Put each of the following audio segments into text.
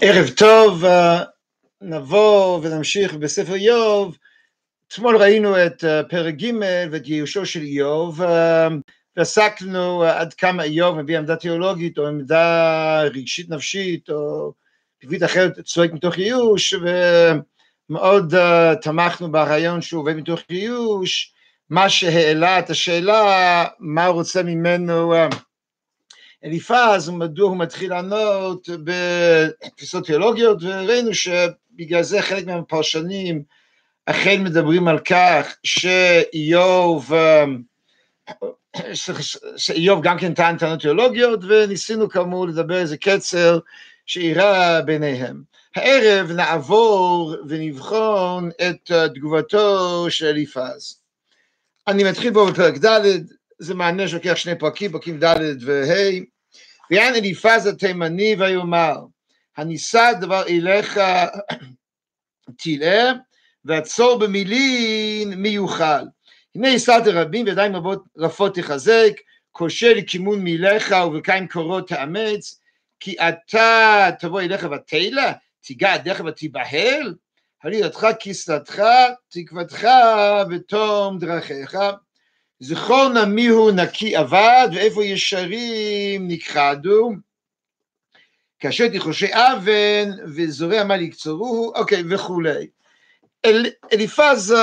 ערב טוב, אה, נבוא ונמשיך בספר איוב. אתמול ראינו את אה, פרק ג' ואת גירושו של איוב, אה, ועסקנו עד כמה איוב מביא עמדה תיאולוגית או עמדה רגשית נפשית או בעברית אחרת צועק מתוך ייאוש, ומאוד תמכנו ברעיון שהוא עובד מתוך ייאוש, מה שהעלה את השאלה מה רוצה ממנו אליפז, מדוע הוא מתחיל לענות בתפיסות תיאולוגיות, וראינו שבגלל זה חלק מהפרשנים אכן מדברים על כך שאיוב, שאיוב גם כן טען טענות תיאולוגיות, וניסינו כאמור לדבר איזה קצר שאירע ביניהם. הערב נעבור ונבחון את תגובתו של אליפז. אני מתחיל בו בפרק ד', זה מענה שלוקח שני פרקים, פרקים ד' וה', ויען אליפז התימני ויאמר, הנישא דבר אליך תלאה, והצור במילין מי יוכל. הנה הסרת רבים וידיים רבות רפות תחזק, כושל לכימון מילך וברכיים קורות תאמץ, כי אתה תבוא אליך ותהילה, תיגע ידיך ותיבהל, הרי ידך כסלתך, תקוותך ותום דרכיך. זכור נא מיהו נקי אבד ואיפה ישרים נכחדו כאשר תחושי אבן וזורע מה לקצורו אוקיי וכולי אל, אליפז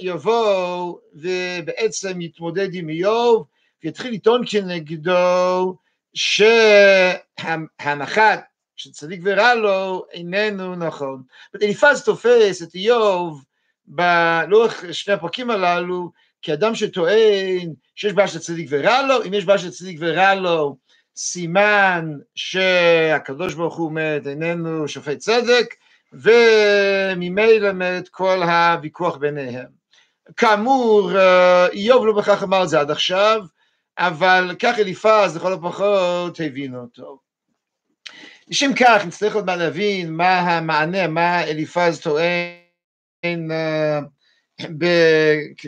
יבוא ובעצם יתמודד עם איוב ויתחיל לטעון כנגדו שהנחת שצדיק ורע לו איננו נכון. אליפז תופס את איוב בלוח שני הפרקים הללו כאדם שטוען שיש בעיה של צדיק ורע לו, אם יש בעיה של צדיק ורע לו, סימן שהקדוש ברוך הוא מת איננו שופט צדק, וממילא מת כל הוויכוח ביניהם. כאמור, איוב לא בכך אמר את זה עד עכשיו, אבל כך אליפז לכל הפחות הבין אותו. לשם כך נצטרך עוד מה להבין מה המענה, מה אליפז טוען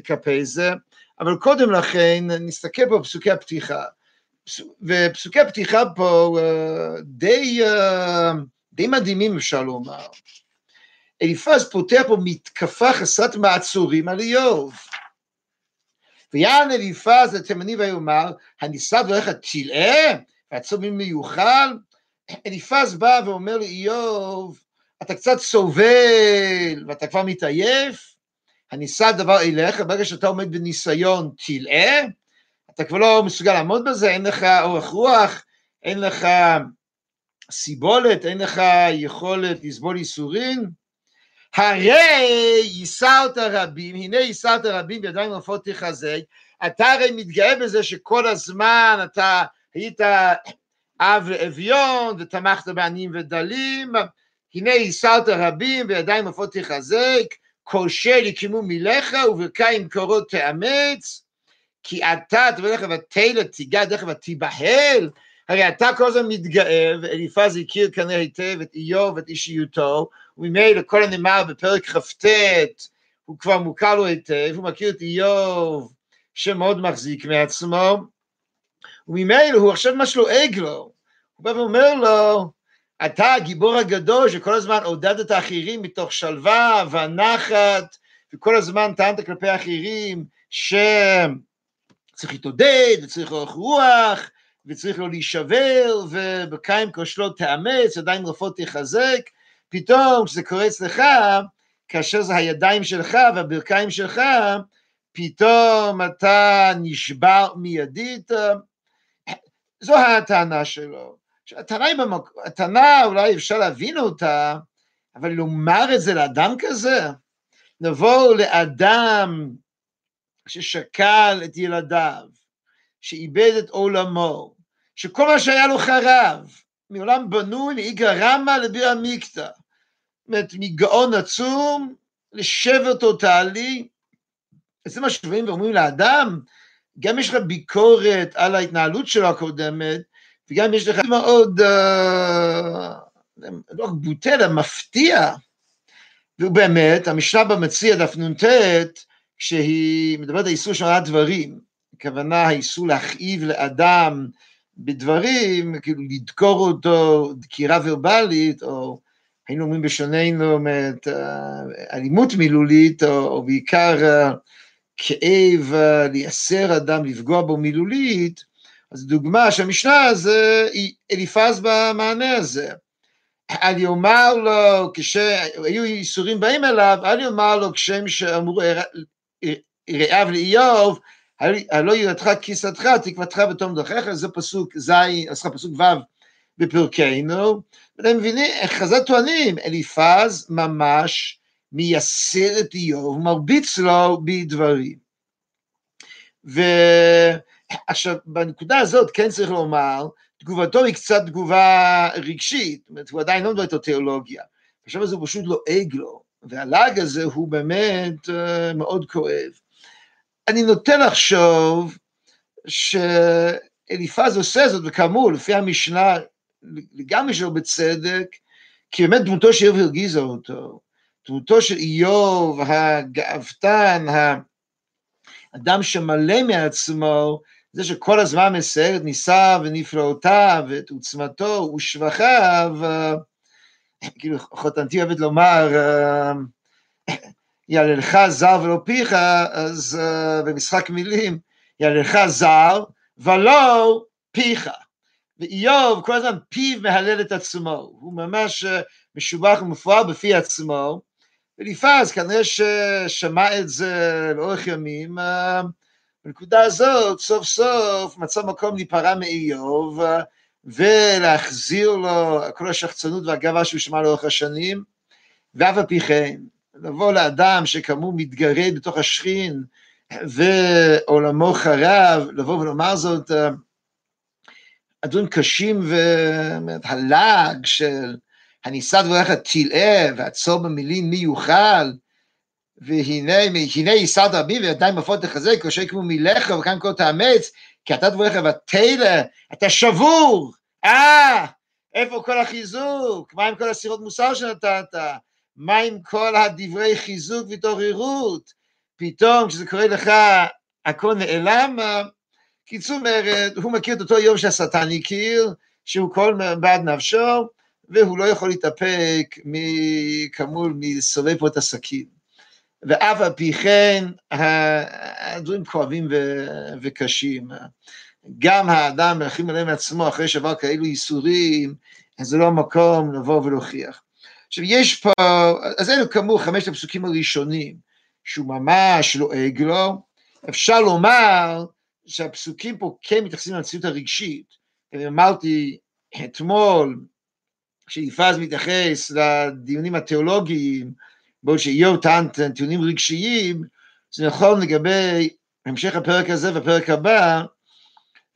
כלפי זה, אבל קודם לכן נסתכל פה בפסוקי הפתיחה, ופסוקי הפתיחה פה אה, די, אה, די מדהימים אפשר לומר. אליפז פותח פה מתקפה חסרת מעצורים על איוב. ויען אליפז לתימני ויאמר, הנישא דבריך תלאה, והצומים מיוחל. אליפז בא ואומר לאיוב, אתה קצת סובל ואתה כבר מתעייף, הנישא דבר אליך, ברגע שאתה עומד בניסיון תלאה, אתה כבר לא מסוגל לעמוד בזה, אין לך אורך רוח, אין לך סיבולת, אין לך יכולת לסבול ייסורים, הרי ייסרת רבים, הנה ייסרת רבים בידיים רפות תחזק, אתה הרי מתגאה בזה שכל הזמן אתה היית אב לאביון ותמכת בעניים ודלים, הנה ייסרת רבים בידיים רפות תחזק, כושל יקימו מלך וברכיים קורות תאמץ, כי אתה תבוא לך ותלת תיגע דרך ותיבהל, הרי אתה כל הזמן מתגאה, ואליפז הכיר כנראה היטב את איוב ואת אישיותו, וממילא כל הנאמר בפרק כ"ט, הוא כבר מוכר לו היטב, הוא מכיר את איוב שמאוד מחזיק מעצמו, וממילא הוא עכשיו ממש לועג לו, הוא בא ואומר לו, אתה הגיבור הגדול שכל הזמן עודד את האחרים מתוך שלווה והנחת, וכל הזמן טענת כלפי האחרים שצריך להתעודד וצריך אורך רוח וצריך לא להישבר ובקיים כושלות תאמץ, ידיים רפות תחזק, פתאום כשזה קורה אצלך, כאשר זה הידיים שלך והברכיים שלך, פתאום אתה נשבר מיידית, זו הטענה שלו. הטענה היא במקום, הטענה אולי אפשר להבין אותה, אבל לומר את זה לאדם כזה, לבוא לאדם ששקל את ילדיו, שאיבד את עולמו, שכל מה שהיה לו חרב, מעולם בנוי לאיגרא רמא לביר עמיקתא, זאת מגאון עצום לשבר טוטאלי, זה מה שבאים ואומרים לאדם, גם יש לך ביקורת על ההתנהלות שלו הקודמת, וגם יש לך מאוד, אה, לא רק בוטה, אלא מפתיע, ובאמת, המשנה במציע, דף נ"ט, כשהיא מדברת על איסור של דברים, הכוונה האיסור להכאיב לאדם בדברים, כאילו לדקור אותו, דקירה ורבלית, או היינו אומרים בשוננו, אלימות מילולית, או, או בעיקר כאב, לייסר אדם, לפגוע בו מילולית, אז דוגמה שהמשנה זה אליפז במענה הזה. אל יאמר לו, כשהיו ייסורים באים אליו, אל יאמר לו כשם שאמרו רעיו לאיוב, הלא יראתך כיסתך, תקוותך בתום דרכיך, זה פסוק ז', סליחה, פסוק ו' בפרקנו, ואתם מבינים, חז"ל טוענים, אליפז ממש מייסר את איוב, מרביץ לו בדברים. ועכשיו, בנקודה הזאת כן צריך לומר, תגובתו היא קצת תגובה רגשית, זאת אומרת, הוא עדיין לא מדבר איתו תיאולוגיה. עכשיו זה פשוט לועג לו, והלעג הזה הוא באמת uh, מאוד כואב. אני נוטה לחשוב שאליפז עושה זאת, וכאמור, לפי המשנה, לגמרי שלו בצדק, כי באמת דמותו של איוב הרגיזה אותו. דמותו של איוב, הגאוותן, האדם שמלא מעצמו, זה שכל הזמן מסייר את ניסיו ונפלאותיו ואת עוצמתו ושבחיו, כאילו חותנתי אוהבת לומר, יעללך זר ולא פיך, אז במשחק מילים, יעללך זר ולא פיך. ואיוב כל הזמן פיו מהלל את עצמו, הוא ממש משובח ומפואר בפי עצמו, וליפז כנראה ששמע את זה לאורך ימים, בנקודה הזאת סוף סוף מצא מקום להיפרע מאיוב ולהחזיר לו כל השחצנות והגאווה שהוא שמע לאורך השנים, ואף על פי כן, לבוא לאדם שכאמור מתגרד בתוך השכין ועולמו חרב, לבוא ולומר זאת, הדברים קשים והלעג של הנישא דבריך תלאה ועצור במילים מי יוכל והנה הנה יישא רבים וידיים עפות תחזק כאשר כמו מלך וכאן כה תאמץ כי אתה דבריך ותלא אתה שבור! אה! איפה כל החיזוק? מה עם כל הסירות מוסר שנתת? מה עם כל הדברי חיזוק והתעוררות? פתאום כשזה קורה לך הכל נעלם קיצור אומרת הוא מכיר את אותו יום שהשטן הכיר שהוא כל בעד נפשו והוא לא יכול להתאפק כאמור מסובב פה את הסכין. ואף על פי כן הדברים כואבים וקשים. גם האדם מלכים עליהם עצמו אחרי שעבר כאלו ייסורים, אז זה לא המקום לבוא ולהוכיח. עכשיו יש פה, אז אלו כאמור חמשת הפסוקים הראשונים, שהוא ממש לועג לו, אפשר לומר שהפסוקים פה כן מתייחסים למציאות הרגשית. אמרתי אתמול, כשאיפז מתייחס לדיונים התיאולוגיים, בעוד שאיוב טען טיעונים רגשיים, זה נכון לגבי המשך הפרק הזה והפרק הבא,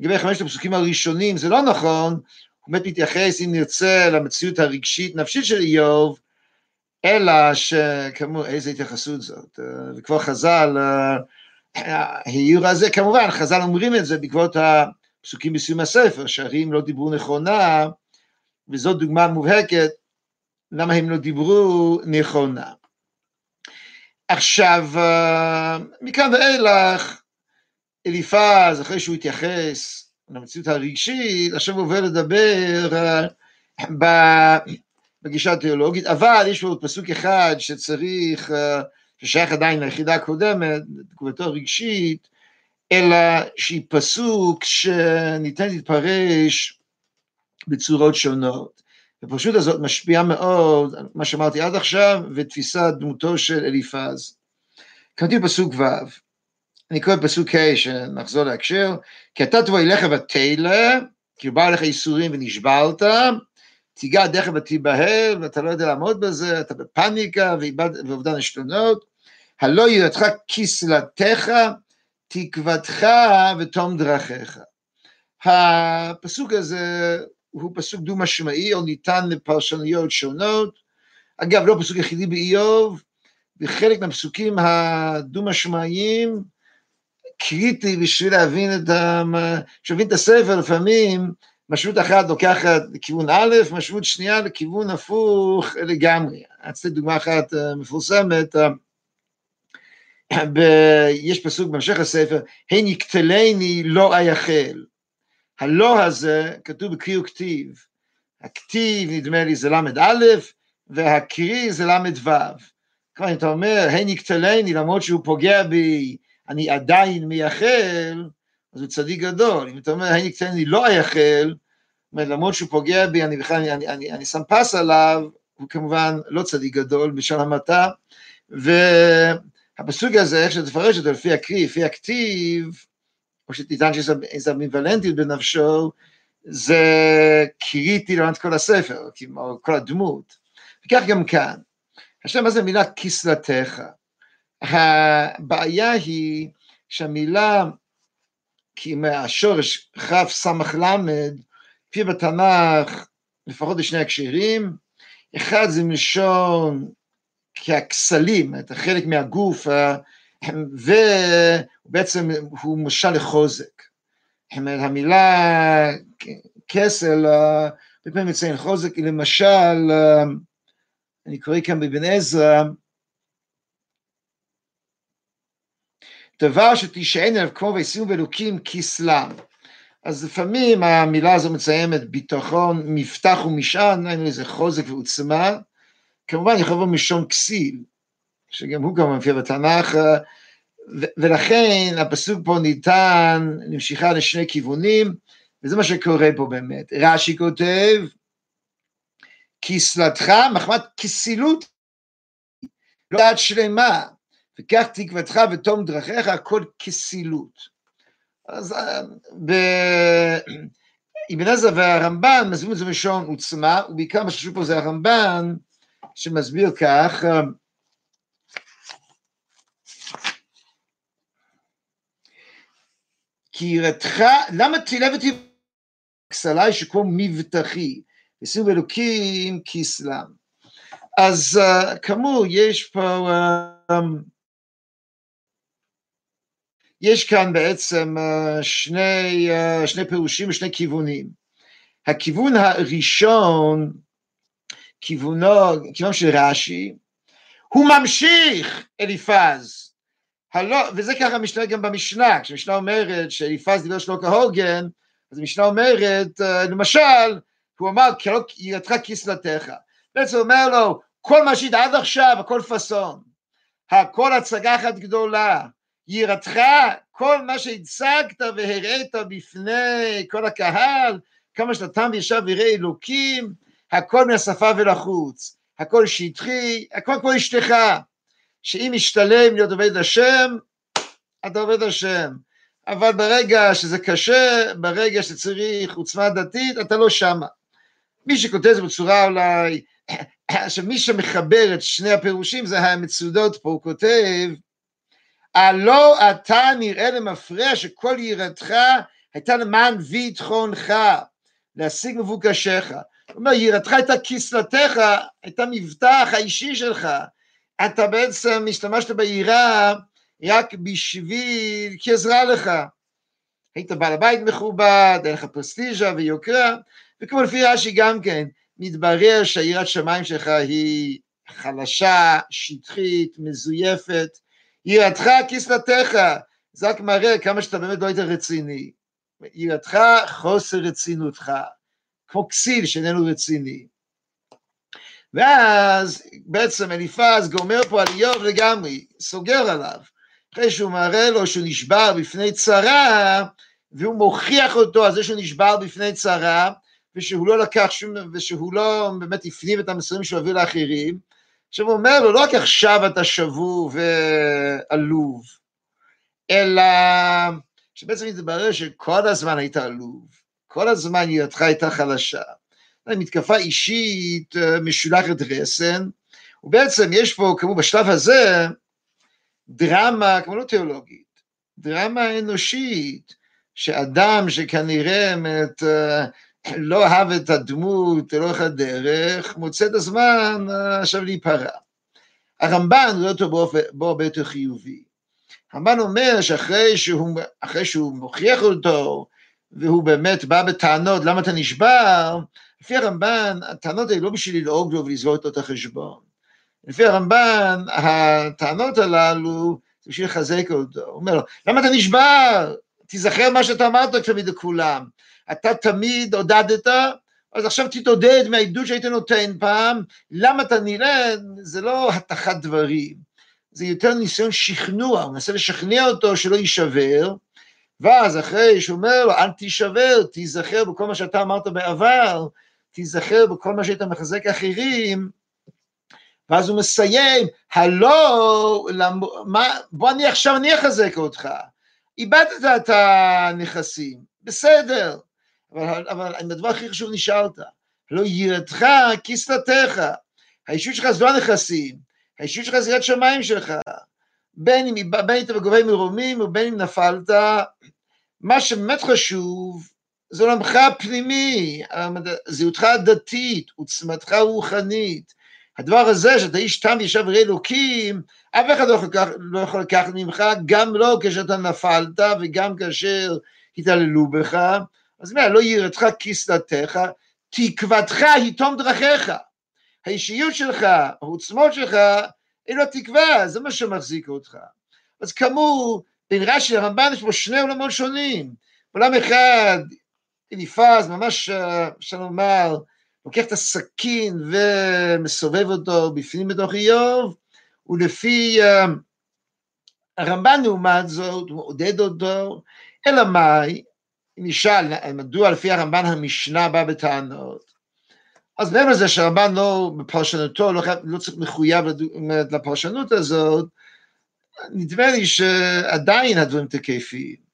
לגבי חמשת הפסוקים הראשונים, זה לא נכון, הוא באמת מתייחס, אם נרצה, למציאות הרגשית נפשית של איוב, אלא שכאמור, איזה התייחסות זאת, וכבר חז"ל העיר הזה, כמובן, חז"ל אומרים את זה בעקבות הפסוקים בסיום הספר, שהרים לא דיברו נכונה, וזאת דוגמה מובהקת למה הם לא דיברו נכונה. עכשיו, אה, מכאן ואילך, אליפז, אחרי שהוא התייחס למציאות הרגשית, עכשיו עובר לדבר אה, בגישה התיאולוגית, אבל יש פה פסוק אחד שצריך, אה, ששייך עדיין ליחידה הקודמת, תגובתו הרגשית, אלא שהיא פסוק שניתן להתפרש בצורות שונות. הפרשות הזאת משפיעה מאוד, מה שאמרתי עד עכשיו, ותפיסת דמותו של אליפז. קראתי בפסוק ו', אני קורא בפסוק ה' שנחזור להקשר, כי אתה תבוא אליך ותלא, כי בא עליך ייסורים ונשברת, תיגע דרך ותיבהל, ואתה לא יודע לעמוד בזה, אתה בפניקה ואובדן עשתונות, הלא יראתך כסלתך, תקוותך ותום דרכיך. הפסוק הזה הוא פסוק דו-משמעי, או ניתן לפרשנויות שונות. אגב, לא פסוק יחידי באיוב, וחלק מהפסוקים הדו-משמעיים קריטי בשביל להבין את, ה... את הספר, לפעמים משמעות אחת לוקחת לכיוון א', משמעות שנייה לכיוון הפוך לגמרי. אצלי דוגמה אחת אה, מפורסמת, אה, ב... יש פסוק בהמשך הספר, הן יקטלני לא אייחל. הלא הזה כתוב בקרי וכתיב. הכתיב נדמה לי זה ל"א, והקרי זה ל"ו. כלומר, אם אתה אומר, הן יקטלני למרות שהוא פוגע בי, אני עדיין מייחל, אז הוא צדיק גדול. אם אתה אומר, הן יקטלני לא אייחל, למרות שהוא פוגע בי, אני בכלל, אני, אני, אני, אני שם פס עליו, הוא כמובן לא צדיק גדול בשל המעטה, והפסוק הזה, איך שתפרש אותו לפי הקריא, לפי הכתיב, שתטען שיש איזו אמביוולנטיות בנפשו, זה קריטי למעט כל הספר, או כל הדמות. וכך גם כאן. עכשיו, מה זה המילה כסלתך? הבעיה היא שהמילה, כי מהשורש כ' סמ"ך למד, כפי בתנ"ך, לפחות בשני הקשרים, אחד זה מלשון ככסלים, את החלק מהגוף, ובעצם הוא משל לחוזק. המילה כסל, הרבה פעמים מציין חוזק, למשל, אני קורא כאן בבן עזרא, דבר שתישען עליו כמו וישימו באלוקים כסלם. אז לפעמים המילה הזו מציימת ביטחון, מפתח ומשען, אין לזה חוזק ועוצמה, כמובן יכול לבוא מלשון כסיל, שגם הוא גם מופיע בתנ"ך, ולכן הפסוק פה ניתן למשיכה לשני כיוונים, וזה מה שקורה פה באמת. רש"י כותב, כסלתך מחמת כסילות, לא דעת שלמה, וכך תקוותך ותום דרכיך, הכל כסילות. אז אבן עזרא והרמב"ן מסבירים את זה בלשון עוצמה, ובעיקר מה שחשוב פה זה הרמב"ן, שמסביר כך, כי יראתך, למה תפילה ותפילה כסלי שכמו מבטחי, ושימו אלוקים כסלם. אז uh, כאמור, יש פה, uh, יש כאן בעצם uh, שני, uh, שני פירושים ושני כיוונים. הכיוון הראשון, כיוונו, כיוונו של רש"י, הוא ממשיך אליפז. הלא, וזה ככה משנה גם במשנה, כשמשנה אומרת שאליפז דיבר שלו כהוגן, אז המשנה אומרת, למשל, הוא אמר, יראתך כסלתך. בעצם אומר לו, כל מה שהיית עד עכשיו, הכל פאסון. הכל הצגה אחת גדולה. יראתך, כל מה שהצגת והראית בפני כל הקהל, כמה שאתה תם וישב ויראה אלוקים, הכל מהשפה ולחוץ. הכל שטחי, הכל כמו אשתך. שאם משתלם להיות עובד השם, אתה עובד השם. אבל ברגע שזה קשה, ברגע שצריך עוצמה דתית, אתה לא שמה. מי שכותב את זה בצורה אולי, שמי שמחבר את שני הפירושים זה המצודות פה, הוא כותב, הלא אתה נראה למפרע שכל יראתך הייתה למען ביטחונך, להשיג מבוקשך. הוא אומר, יראתך הייתה כסלתך, הייתה מבטח האישי שלך. אתה בעצם השתמשת ביראה רק בשביל, כעזרה לך. היית בעל הבית מכובד, היה לך פרסטיז'ה ויוקרה, וכמו לפי רש"י גם כן, מתברר שהיראת שמיים שלך היא חלשה, שטחית, מזויפת, יראתך כסלתך, זה רק מראה כמה שאתה באמת לא היית רציני. יראתך חוסר רצינותך, כמו כסיל שאיננו רציני. ואז בעצם אליפז גומר פה על איוב לגמרי, סוגר עליו. אחרי שהוא מראה לו שהוא נשבר בפני צרה, והוא מוכיח אותו על זה שהוא נשבר בפני צרה, ושהוא לא לקח שום, ושהוא לא באמת הפנים את המסרים שהוא הביא לאחרים, עכשיו הוא אומר לו, לא רק עכשיו אתה שבור ועלוב, אלא שבעצם מתברר שכל הזמן היית עלוב, כל הזמן ידך הייתה חלשה. מתקפה אישית אה, משולחת רסן, ובעצם יש פה, כמו בשלב הזה, דרמה, כמו לא תיאולוגית, דרמה אנושית, שאדם שכנראה באמת אה, לא אהב את הדמות לאורך הדרך, מוצא את הזמן אה, עכשיו להיפרע. הרמב"ן רואה אותו בו הרבה יותר חיובי. הרמב"ן אומר שאחרי שהוא, שהוא מוכיח אותו, והוא באמת בא בטענות, למה אתה נשבר? לפי הרמב"ן, הטענות האלה לא בשביל ללעוג לו ולסגור איתו את החשבון. לפי הרמב"ן, הטענות הללו זה בשביל לחזק אותו. הוא אומר לו, למה אתה נשבר? תיזכר מה שאתה אמרת עכשיו לכולם. אתה תמיד עודדת, אז עכשיו תתעודד מהעדות שהיית נותן פעם, למה אתה נראה, זה לא התחת דברים, זה יותר ניסיון שכנוע, הוא מנסה לשכנע אותו שלא יישבר, ואז אחרי שהוא אומר לו, אל תישבר, תיזכר בכל מה שאתה אמרת בעבר, תיזכר בכל מה שהיית מחזק אחרים, ואז הוא מסיים, הלא, למה, בוא אני עכשיו אני אחזק אותך. איבדת את הנכסים, בסדר, אבל, אבל הדבר הכי חשוב נשארת, לא יראתך כסלתך, האישות שלך זה לא הנכסים, האישות שלך זה יד שמיים שלך, בין אם היית בגובי מרומים ובין אם נפלת, מה שבאמת חשוב זה עולמך הפנימי, זהותך הדתית, עוצמתך הרוחנית. הדבר הזה שאתה איש תם ישב ראי אלוקים, אף אחד לא יכול, לא יכול לקחת ממך, גם לא כשאתה נפלת וגם כאשר התעללו בך. אז מה, לא יראתך כסלתך, תקוותך היא תום דרכיך. האישיות שלך, העוצמות שלך, אין לו תקווה, זה מה שמחזיק אותך. אז כאמור, בין רש"י לרמב"ן יש פה שני עולמות שונים. עולם אחד, אליפז, ממש אפשר לומר, לוקח את הסכין ומסובב אותו בפנים בתוך איוב, ולפי uh, הרמב"ן לעומת זאת, הוא מעודד אותו, אלא מאי, נשאל מדוע לפי הרמב"ן המשנה באה בטענות, אז מעבר לזה שהרמב"ן לא בפרשנותו, לא, לא צריך מחויב לפרשנות הזאת, נדמה לי שעדיין הדברים תקפים.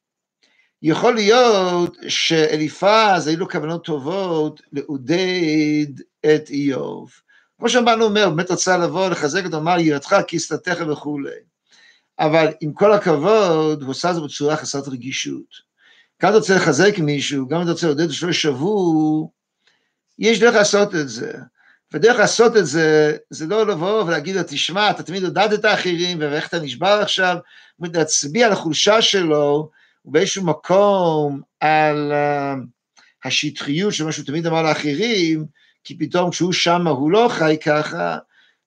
יכול להיות שאליפז היו לו כוונות טובות לעודד את איוב. כמו שהרמב"ן אומר, באמת רצה לבוא, לחזק אותו, אמר יראתך, כסתתך וכולי. אבל עם כל הכבוד, הוא עושה את זה בצורה חסרת רגישות. גם אתה רוצה לחזק מישהו, גם אתה רוצה לעודד שלא שבור, יש דרך לעשות את זה. ודרך לעשות את זה, זה לא לבוא ולהגיד לו, תשמע, אתה תמיד עודדת אחרים, ואיך אתה נשבר עכשיו, להצביע על החולשה שלו, ובאיזשהו מקום על uh, השטחיות של מה שהוא תמיד אמר לאחרים, כי פתאום כשהוא שם הוא לא חי ככה,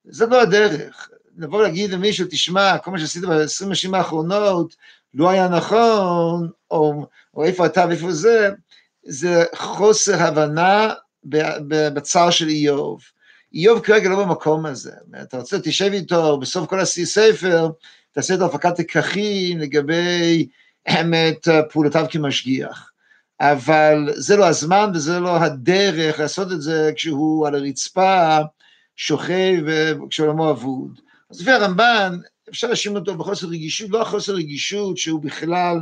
זה לא הדרך. לבוא ולהגיד למישהו, תשמע, כל מה שעשית ב-20 השנים האחרונות לא היה נכון, או, או איפה אתה ואיפה זה, זה חוסר הבנה בצער של איוב. איוב כרגע לא במקום הזה. אתה רוצה, תשב איתו, בסוף כל הספר, תעשה את הפקת לקחים לגבי את פעולותיו כמשגיח. אבל זה לא הזמן וזה לא הדרך לעשות את זה כשהוא על הרצפה שוכב וכשעולמו אבוד. אז לפי הרמב"ן אפשר להאשים אותו בחוסר רגישות, לא החוסר רגישות שהוא בכלל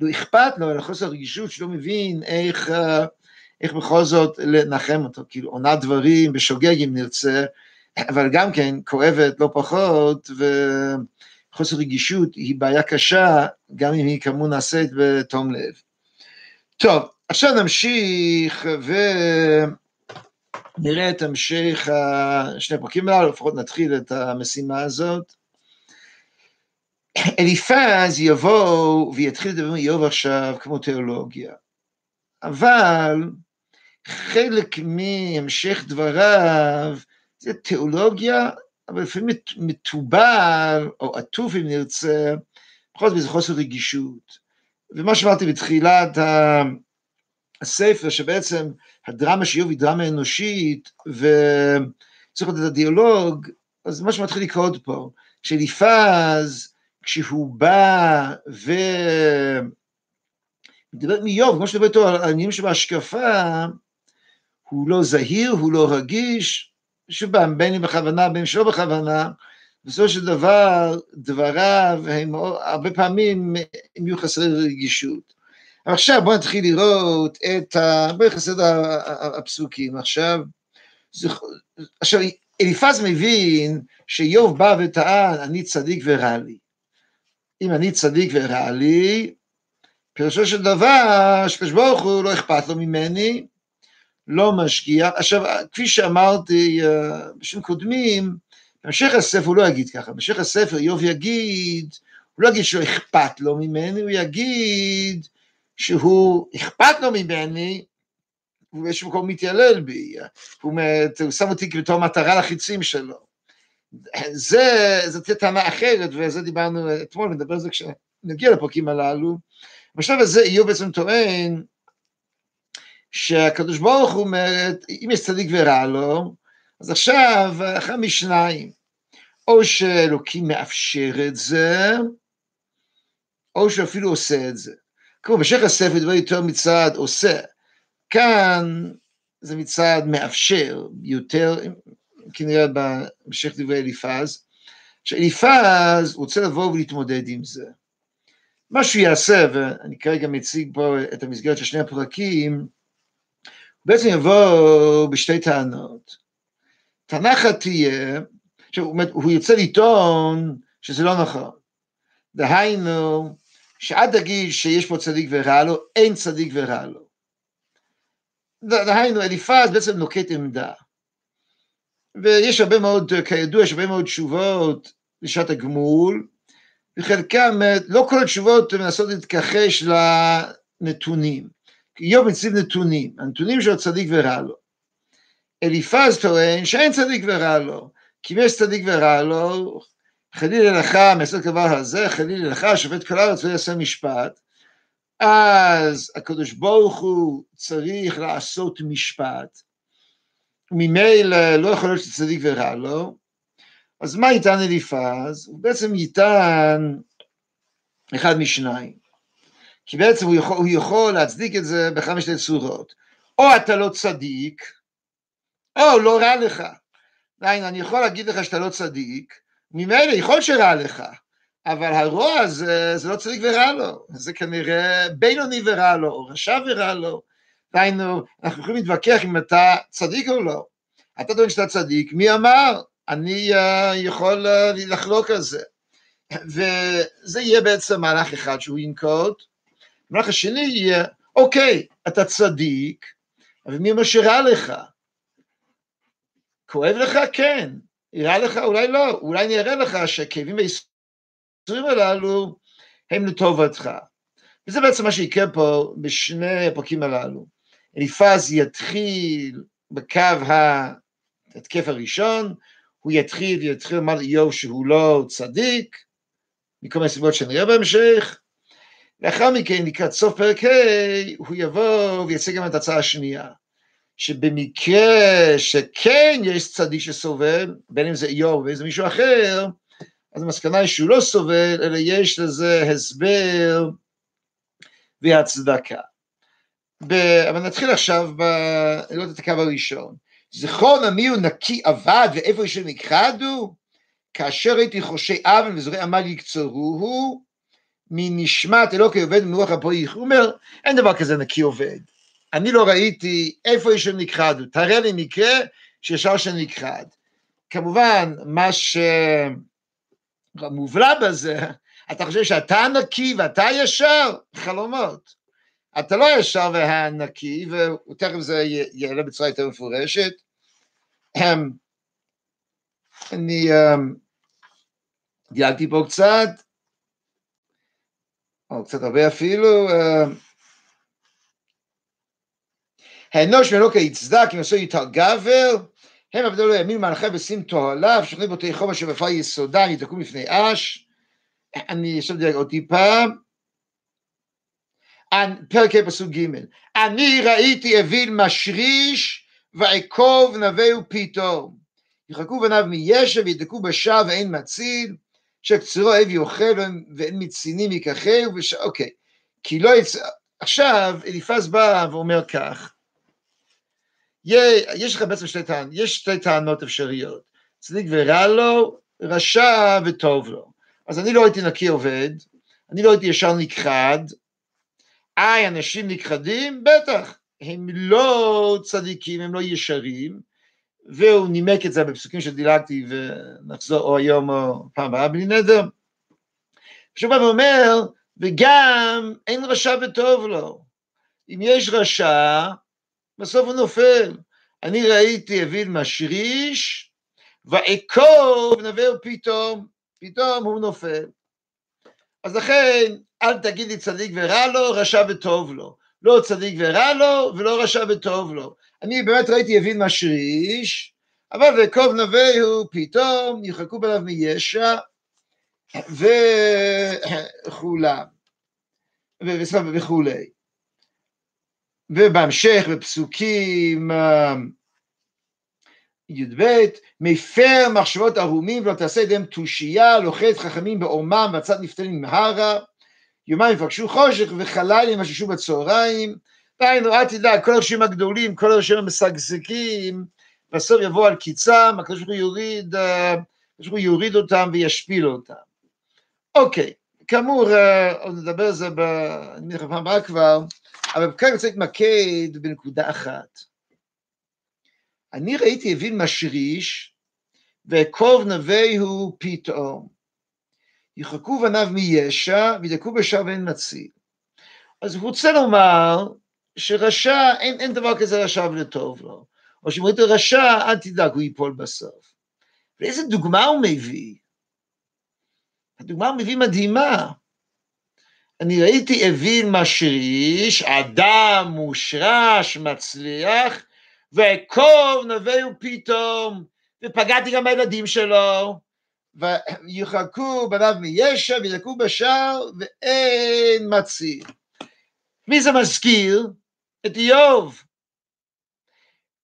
לא אכפת לו, אלא חוסר רגישות שלא מבין איך, איך בכל זאת לנחם אותו, כאילו עונה דברים בשוגג אם נרצה, אבל גם כן כואבת לא פחות, ו... חוסר רגישות היא בעיה קשה, גם אם היא כאמור נעשית בתום לב. טוב, עכשיו נמשיך ונראה את המשך שני הפרקים הללו, לפחות נתחיל את המשימה הזאת. אליפז יבוא ויתחיל לדבר עם איוב עכשיו כמו תיאולוגיה, אבל חלק מהמשך דבריו זה תיאולוגיה אבל לפעמים מתובל, או עטוף אם נרצה, בכל זאת זה חוסר רגישות. ומה שאמרתי בתחילת הספר, שבעצם הדרמה שאיוב היא דרמה אנושית, וצריך לתת את הדיאלוג, אז מה שמתחיל לקרות פה, כשאליפז, כשהוא בא ו... מדבר מאיוב, כמו שדבר איתו על העניינים שבהשקפה, הוא לא זהיר, הוא לא רגיש, שוב פעם, בין אם בכוונה, בין שלא בכוונה, בסופו של דבר, דבריו הם הרבה פעמים הם יהיו חסרי רגישות. עכשיו בואו נתחיל לראות את ה... בואו את הפסוקים. עכשיו, עכשיו, אליפז מבין שאיוב בא וטען, אני צדיק ורע לי. אם אני צדיק ורע לי, פירושו של דבר, שקדוש ברוך הוא לא אכפת לו ממני, לא משגיח. עכשיו, כפי שאמרתי אה, בשנים קודמים, במשך הספר הוא לא יגיד ככה, במשך הספר איוב יגיד, הוא לא יגיד שלא אכפת לו ממני, הוא יגיד שהוא אכפת לו ממני, הוא באיזשהו מקום מתיילל בי, הוא, הוא שם אותי בתור מטרה לחיצים שלו. זה, זאת תהיה טענה אחרת, וזה דיברנו אתמול, נדבר על זה כשנגיע לפרקים הללו. בשלב הזה איוב בעצם טוען שהקדוש ברוך הוא אומר, אם יש צדיק ורע לו, אז עכשיו, אחד משניים, או שאלוקים מאפשר את זה, או שאפילו עושה את זה. כמו בשך הספר דבר יותר מצד עושה. כאן זה מצד מאפשר יותר, כנראה בהמשך דברי אליפז, שאליפז רוצה לבוא ולהתמודד עם זה. מה שהוא יעשה, ואני כרגע מציג פה את המסגרת של שני הפרקים, בעצם יבוא בשתי טענות. טענה אחת תהיה, שהוא יוצא לטעון שזה לא נכון. דהיינו, שעד הגיל שיש פה צדיק ורע לו, אין צדיק ורע לו. דהיינו, אליפז בעצם נוקט עמדה. ויש הרבה מאוד, כידוע, יש הרבה מאוד תשובות לשעת הגמול, וחלקם, לא כל התשובות מנסות להתכחש לנתונים. איוב מציב נתונים, הנתונים של צדיק ורע לו. אליפז טוען שאין צדיק ורע לו, כי אם יש צדיק ורע לו, חלילה לך מעשות דבר הזה, חלילה לך שופט כל הארץ ויעשה משפט, אז הקדוש ברוך הוא צריך לעשות משפט, וממילא לא יכול להיות שצדיק ורע לו, אז מה יטען אליפז? הוא בעצם יטען אחד משניים, כי בעצם הוא יכול, הוא יכול להצדיק את זה משתי צורות, או אתה לא צדיק, או לא רע לך. דהיינו, אני יכול להגיד לך שאתה לא צדיק, ממילא יכול שרע לך, אבל הרוע הזה, זה לא צדיק ורע לו, זה כנראה בינוני ורע לו, או רשע ורע לו. דהיינו, אנחנו יכולים להתווכח אם אתה צדיק או לא. אתה טוען שאתה צדיק, מי אמר? אני uh, יכול uh, לחלוק על זה. וזה יהיה בעצם מהלך אחד שהוא ינקוט. המהלך השני יהיה, אוקיי, אתה צדיק, אבל מי אומר שרע לך? כואב לך? כן. יראה לך? אולי לא. אולי אני אראה לך שהכאבים והייסורים הללו הם לטובתך. וזה בעצם מה שיקרה פה בשני הפרקים הללו. אליפז יתחיל בקו ההתקף הראשון, הוא יתחיל ויתחיל לומר לאיוב שהוא לא צדיק, מכל מיני סיבות שנראה בהמשך. לאחר מכן, לקראת סוף פרק ה', הוא יבוא ויציג גם את ההצעה השנייה. שבמקרה שכן יש צדיק שסובל, בין אם זה איוב ובין אם זה מישהו אחר, אז המסקנה היא שהוא לא סובל, אלא יש לזה הסבר והצדקה. ב... אבל נתחיל עכשיו לראות את הקו הראשון. זכרון עמי הוא נקי אבד ואיפה יש נכחדו? כאשר הייתי חושי אבן וזורעי עמל יקצרוהו, מנשמת אלוקי עובד ומנוח הפועל. הוא אומר, אין דבר כזה נקי עובד. אני לא ראיתי איפה יש נכחד, תראה לי מקרה שישר שנכחד. כמובן, מה שמובלע בזה, אתה חושב שאתה נקי ואתה ישר? חלומות. אתה לא ישר והנקי, ותכף זה יעלה בצורה יותר מפורשת. אמ, אני אמ, דילגתי פה קצת, או קצת הרבה אפילו, אמ, האנוש מאלוקי יצדק אם עשו יתר גבר, הם עבדו לו ימין מלאכה ושים תועליו, שוכנים בותי חומר שבפר יסודם יתקעו לפני אש. אני עכשיו דייג עוד טיפה. פרק ה' פסוק ג' אני ראיתי אוויל משריש ועקוב נווהו פתאום. יחכו בניו מישב וידקו בשער ואין מציל, שקצרו אבי אוכל ואין מצינים ייקחהו, וש... אוקיי. כי לא יצא... עכשיו אליפז בא ואומר כך, יש לך בעצם שתי טענות, יש שתי טענות אפשריות, צדיק ורע לו, רשע וטוב לו. אז אני לא הייתי נקי עובד, אני לא הייתי ישר נכחד, איי, אנשים נכחדים? בטח, הם לא צדיקים, הם לא ישרים, והוא נימק את זה בפסוקים שדילגתי ונחזור או היום או פעם הבאה בלי נדר. עכשיו הוא אומר, וגם אין רשע וטוב לו. אם יש רשע, בסוף הוא נופל. אני ראיתי אוויל משריש, ואקוב נבר פתאום, פתאום הוא נופל. אז לכן, אל תגיד לי צדיק ורע לו, רשע וטוב לו. לא צדיק ורע לו, ולא רשע וטוב לו. אני באמת ראיתי אוויל משריש, אבל ואקוב נבהו פתאום, יחלקו בלב מישע, וכולם, וכולי. ובהמשך בפסוקים אה, י"ב, מפר מחשבות ערומים ולא תעשה ידיהם תושייה, לוחץ חכמים בעומם והצד נפטרים מהרה, יומיים יפגשו חושך וחלל ימששו בצהריים, דהיינו אל תדאג, כל הראשים הגדולים, כל הראשים המשגשגים, בסוף יבוא על קיצם, הקדוש ברוך הוא יוריד, אה, הקדוש ברוך הוא יוריד אותם וישפיל אותם. אוקיי, כאמור, אה, עוד נדבר על זה, ב... אני מניח בפעם הבאה כבר, אבל כאן רוצה להתמקד בנקודה אחת. אני ראיתי אבין משריש, ואקוב נווהו פתאום. יחכו בניו מישע, וידקו בשער ואין מציל. אז הוא רוצה לומר שרשע, אין, אין דבר כזה רשע ולטוב לו. או שאם ראית רשע, אל תדאג, הוא ייפול בסוף. ואיזה דוגמה הוא מביא? הדוגמה הוא מביא מדהימה. אני ראיתי אוויל משריש, אדם מושרש, מצליח, ואקוב נווהו פתאום, ופגעתי גם בילדים שלו, ויחכו בניו מישע וידקו בשער ואין מציל. מי זה מזכיר? את איוב.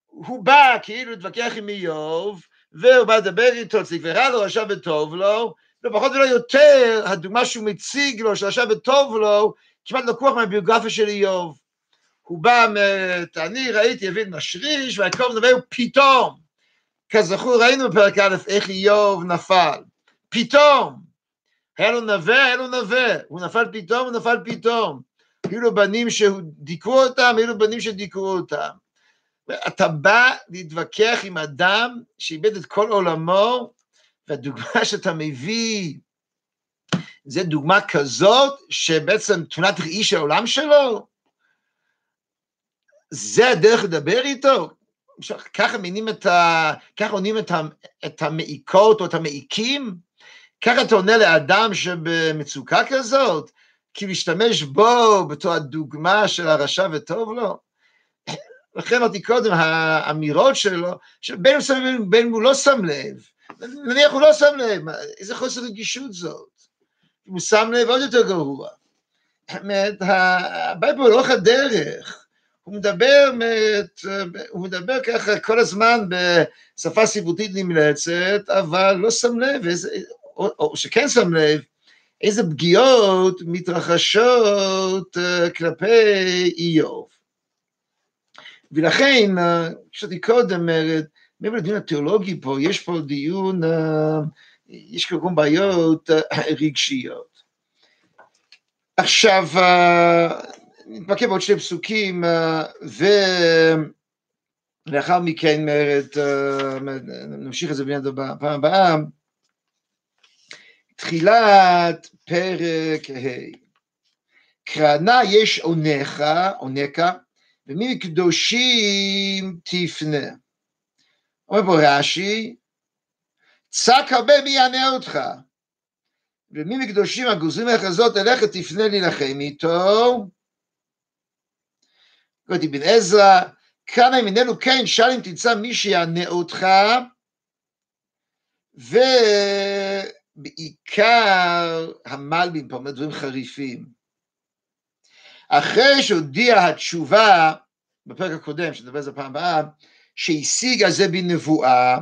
הוא בא כאילו להתווכח עם איוב, והוא בא לדבר איתו, צריך ורע לו, רשע וטוב לו, ופחות ולא יותר, הדוגמה שהוא מציג לו, של רשע וטוב לו, כמעט לקוח מהביוגרפיה של איוב. הוא בא, אני ראיתי אבין משריש, והקרוב נביא פתאום. כזכור, ראינו בפרק א' איך איוב נפל. פתאום. היה לו נווה, היה לו נווה. הוא נפל פתאום, הוא נפל פתאום. היו לו בנים שדיכאו אותם, היו לו בנים שדיכאו אותם. אתה בא להתווכח עם אדם שאיבד את כל עולמו, והדוגמה שאתה מביא, זה דוגמה כזאת, שבעצם תמונת ראי של העולם שלו, זה הדרך לדבר איתו? ככה מינים את ה... ככה עונים את, ה... את המעיקות או את המעיקים? ככה אתה עונה לאדם שבמצוקה כזאת? כי להשתמש בו בתור הדוגמה של הרשע וטוב לו? לכן אמרתי קודם, האמירות שלו, שבין הוא שם לב בין הוא לא שם לב, נניח הוא לא שם לב, איזה חוסר רגישות זאת? אם הוא שם לב עוד יותר גרוע. הבעיה פה לאורך הדרך, הוא מדבר, הוא מדבר ככה כל הזמן בשפה סיבותית נמלצת, אבל לא שם לב, איזה, או שכן שם לב, איזה פגיעות מתרחשות אה, כלפי איוב. ולכן, חשבתי קודם, מעבר לדיון התיאולוגי פה, יש פה דיון, אה, יש פה גם בעיות אה, רגשיות. עכשיו, נתמקד בעוד שני פסוקים, ולאחר מכן, נמשיך את זה בפעם הבאה. תחילת פרק ה' קרנה יש עונך, עונקה, ומי מקדושים תפנה. אומר פה רש"י, צק הרבה מי יענה אותך, ומי מקדושים הגוזרים לך זאת אליך תפנה להילחם איתו. קראתי בן עזרא, כאן איננו כן, שאל אם תמצא מי שיענה אותך, ו... בעיקר המלבים פה אומר דברים חריפים. אחרי שהודיע התשובה, בפרק הקודם, שנדבר על זה פעם הבאה, שהשיג על זה בנבואה,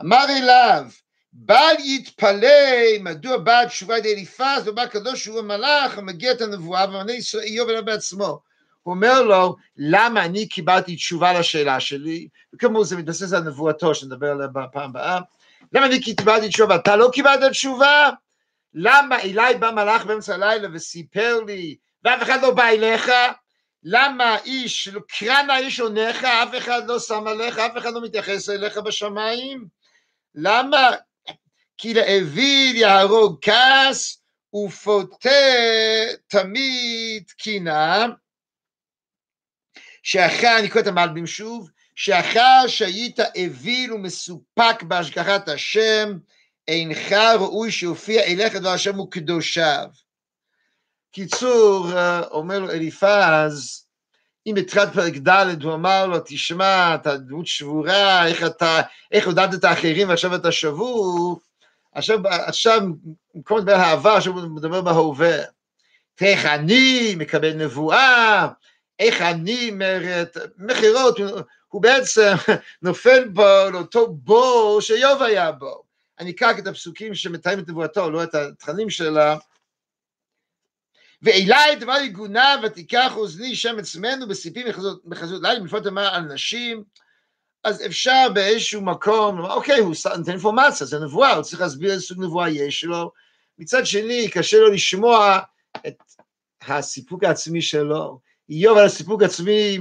אמר אליו, בל יתפלא מדוע באה התשובה לידי אליפז ובא הקדוש שהוא המלאך המגיע את הנבואה ומענה איוב אליו בעצמו. הוא אומר לו, למה אני קיבלתי תשובה לשאלה שלי? וכאמור זה מתבסס על נבואתו שנדבר עליה בפעם הבאה. למה אני קיבלתי תשובה ואתה לא קיבלת תשובה? למה אליי בא מלאך באמצע הלילה וסיפר לי ואף אחד לא בא אליך? למה איש, קרנה איש עונך, אף אחד לא שם עליך, אף אחד לא מתייחס אליך בשמיים? למה? כי לאוויל יהרוג כעס ופוטה תמיד קינה, שאחרי, אני קורא את המלבים שוב, שאחר שהיית אוויל ומסופק בהשגחת השם, אינך ראוי שיופיע אליך דבר השם וקדושיו. קיצור, אומר לו אליפז, אם בתחילת פרק ד' הוא אמר לו, תשמע, אתה דמות שבורה, איך אתה, איך הודעת את האחרים ועכשיו אתה שבור, עכשיו, עכשיו במקום לדבר העבר, עכשיו הוא מדבר בהווה. איך אני מקבל נבואה, איך אני אומרת, מכירות, הוא בעצם נופל בו לאותו בור שאיוב היה בו. אני אקח את הפסוקים שמתארים את נבואתו, לא את התכנים שלה. ואלי דבר יגונה ותיקח אוזני שם עצמנו בסיפים בחזות לילה, מלפות אמר על נשים, אז אפשר באיזשהו מקום, אוקיי, הוא נותן אינפורמציה, זה נבואה, הוא צריך להסביר איזה סוג נבואה יש לו. מצד שני, קשה לו לשמוע את הסיפוק העצמי שלו. איוב על הסיפוק עצמי,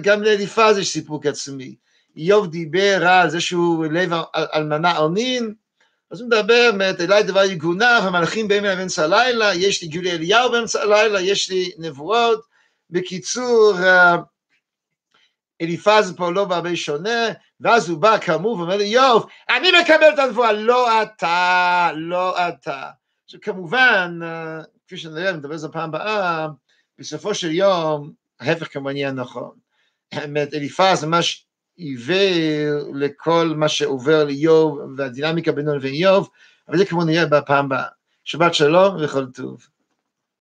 גם לאליפז יש סיפוק עצמי. איוב דיבר על זה שהוא לב אלמנה עונין, אז הוא מדבר, אומרת, אליי דבר יגונה, המלאכים באים אליי באמצע הלילה, יש לי גילי אליהו באמצע הלילה, יש לי נבואות. בקיצור, אליפז פה לא בהרבה שונה, ואז הוא בא כאמור ואומר לי, יוב, אני מקבל את הנבואה, לא אתה, לא אתה. עכשיו כמובן, כפי שנראה, נדבר על זה פעם הבאה, בסופו של יום, ההפך כמובן יהיה נכון. האמת, אליפז ממש עיוור לכל מה שעובר ליוב והדינמיקה בינו לבין איוב, אבל זה כמובן נראה בפעם הבאה. שבת שלום וכל טוב.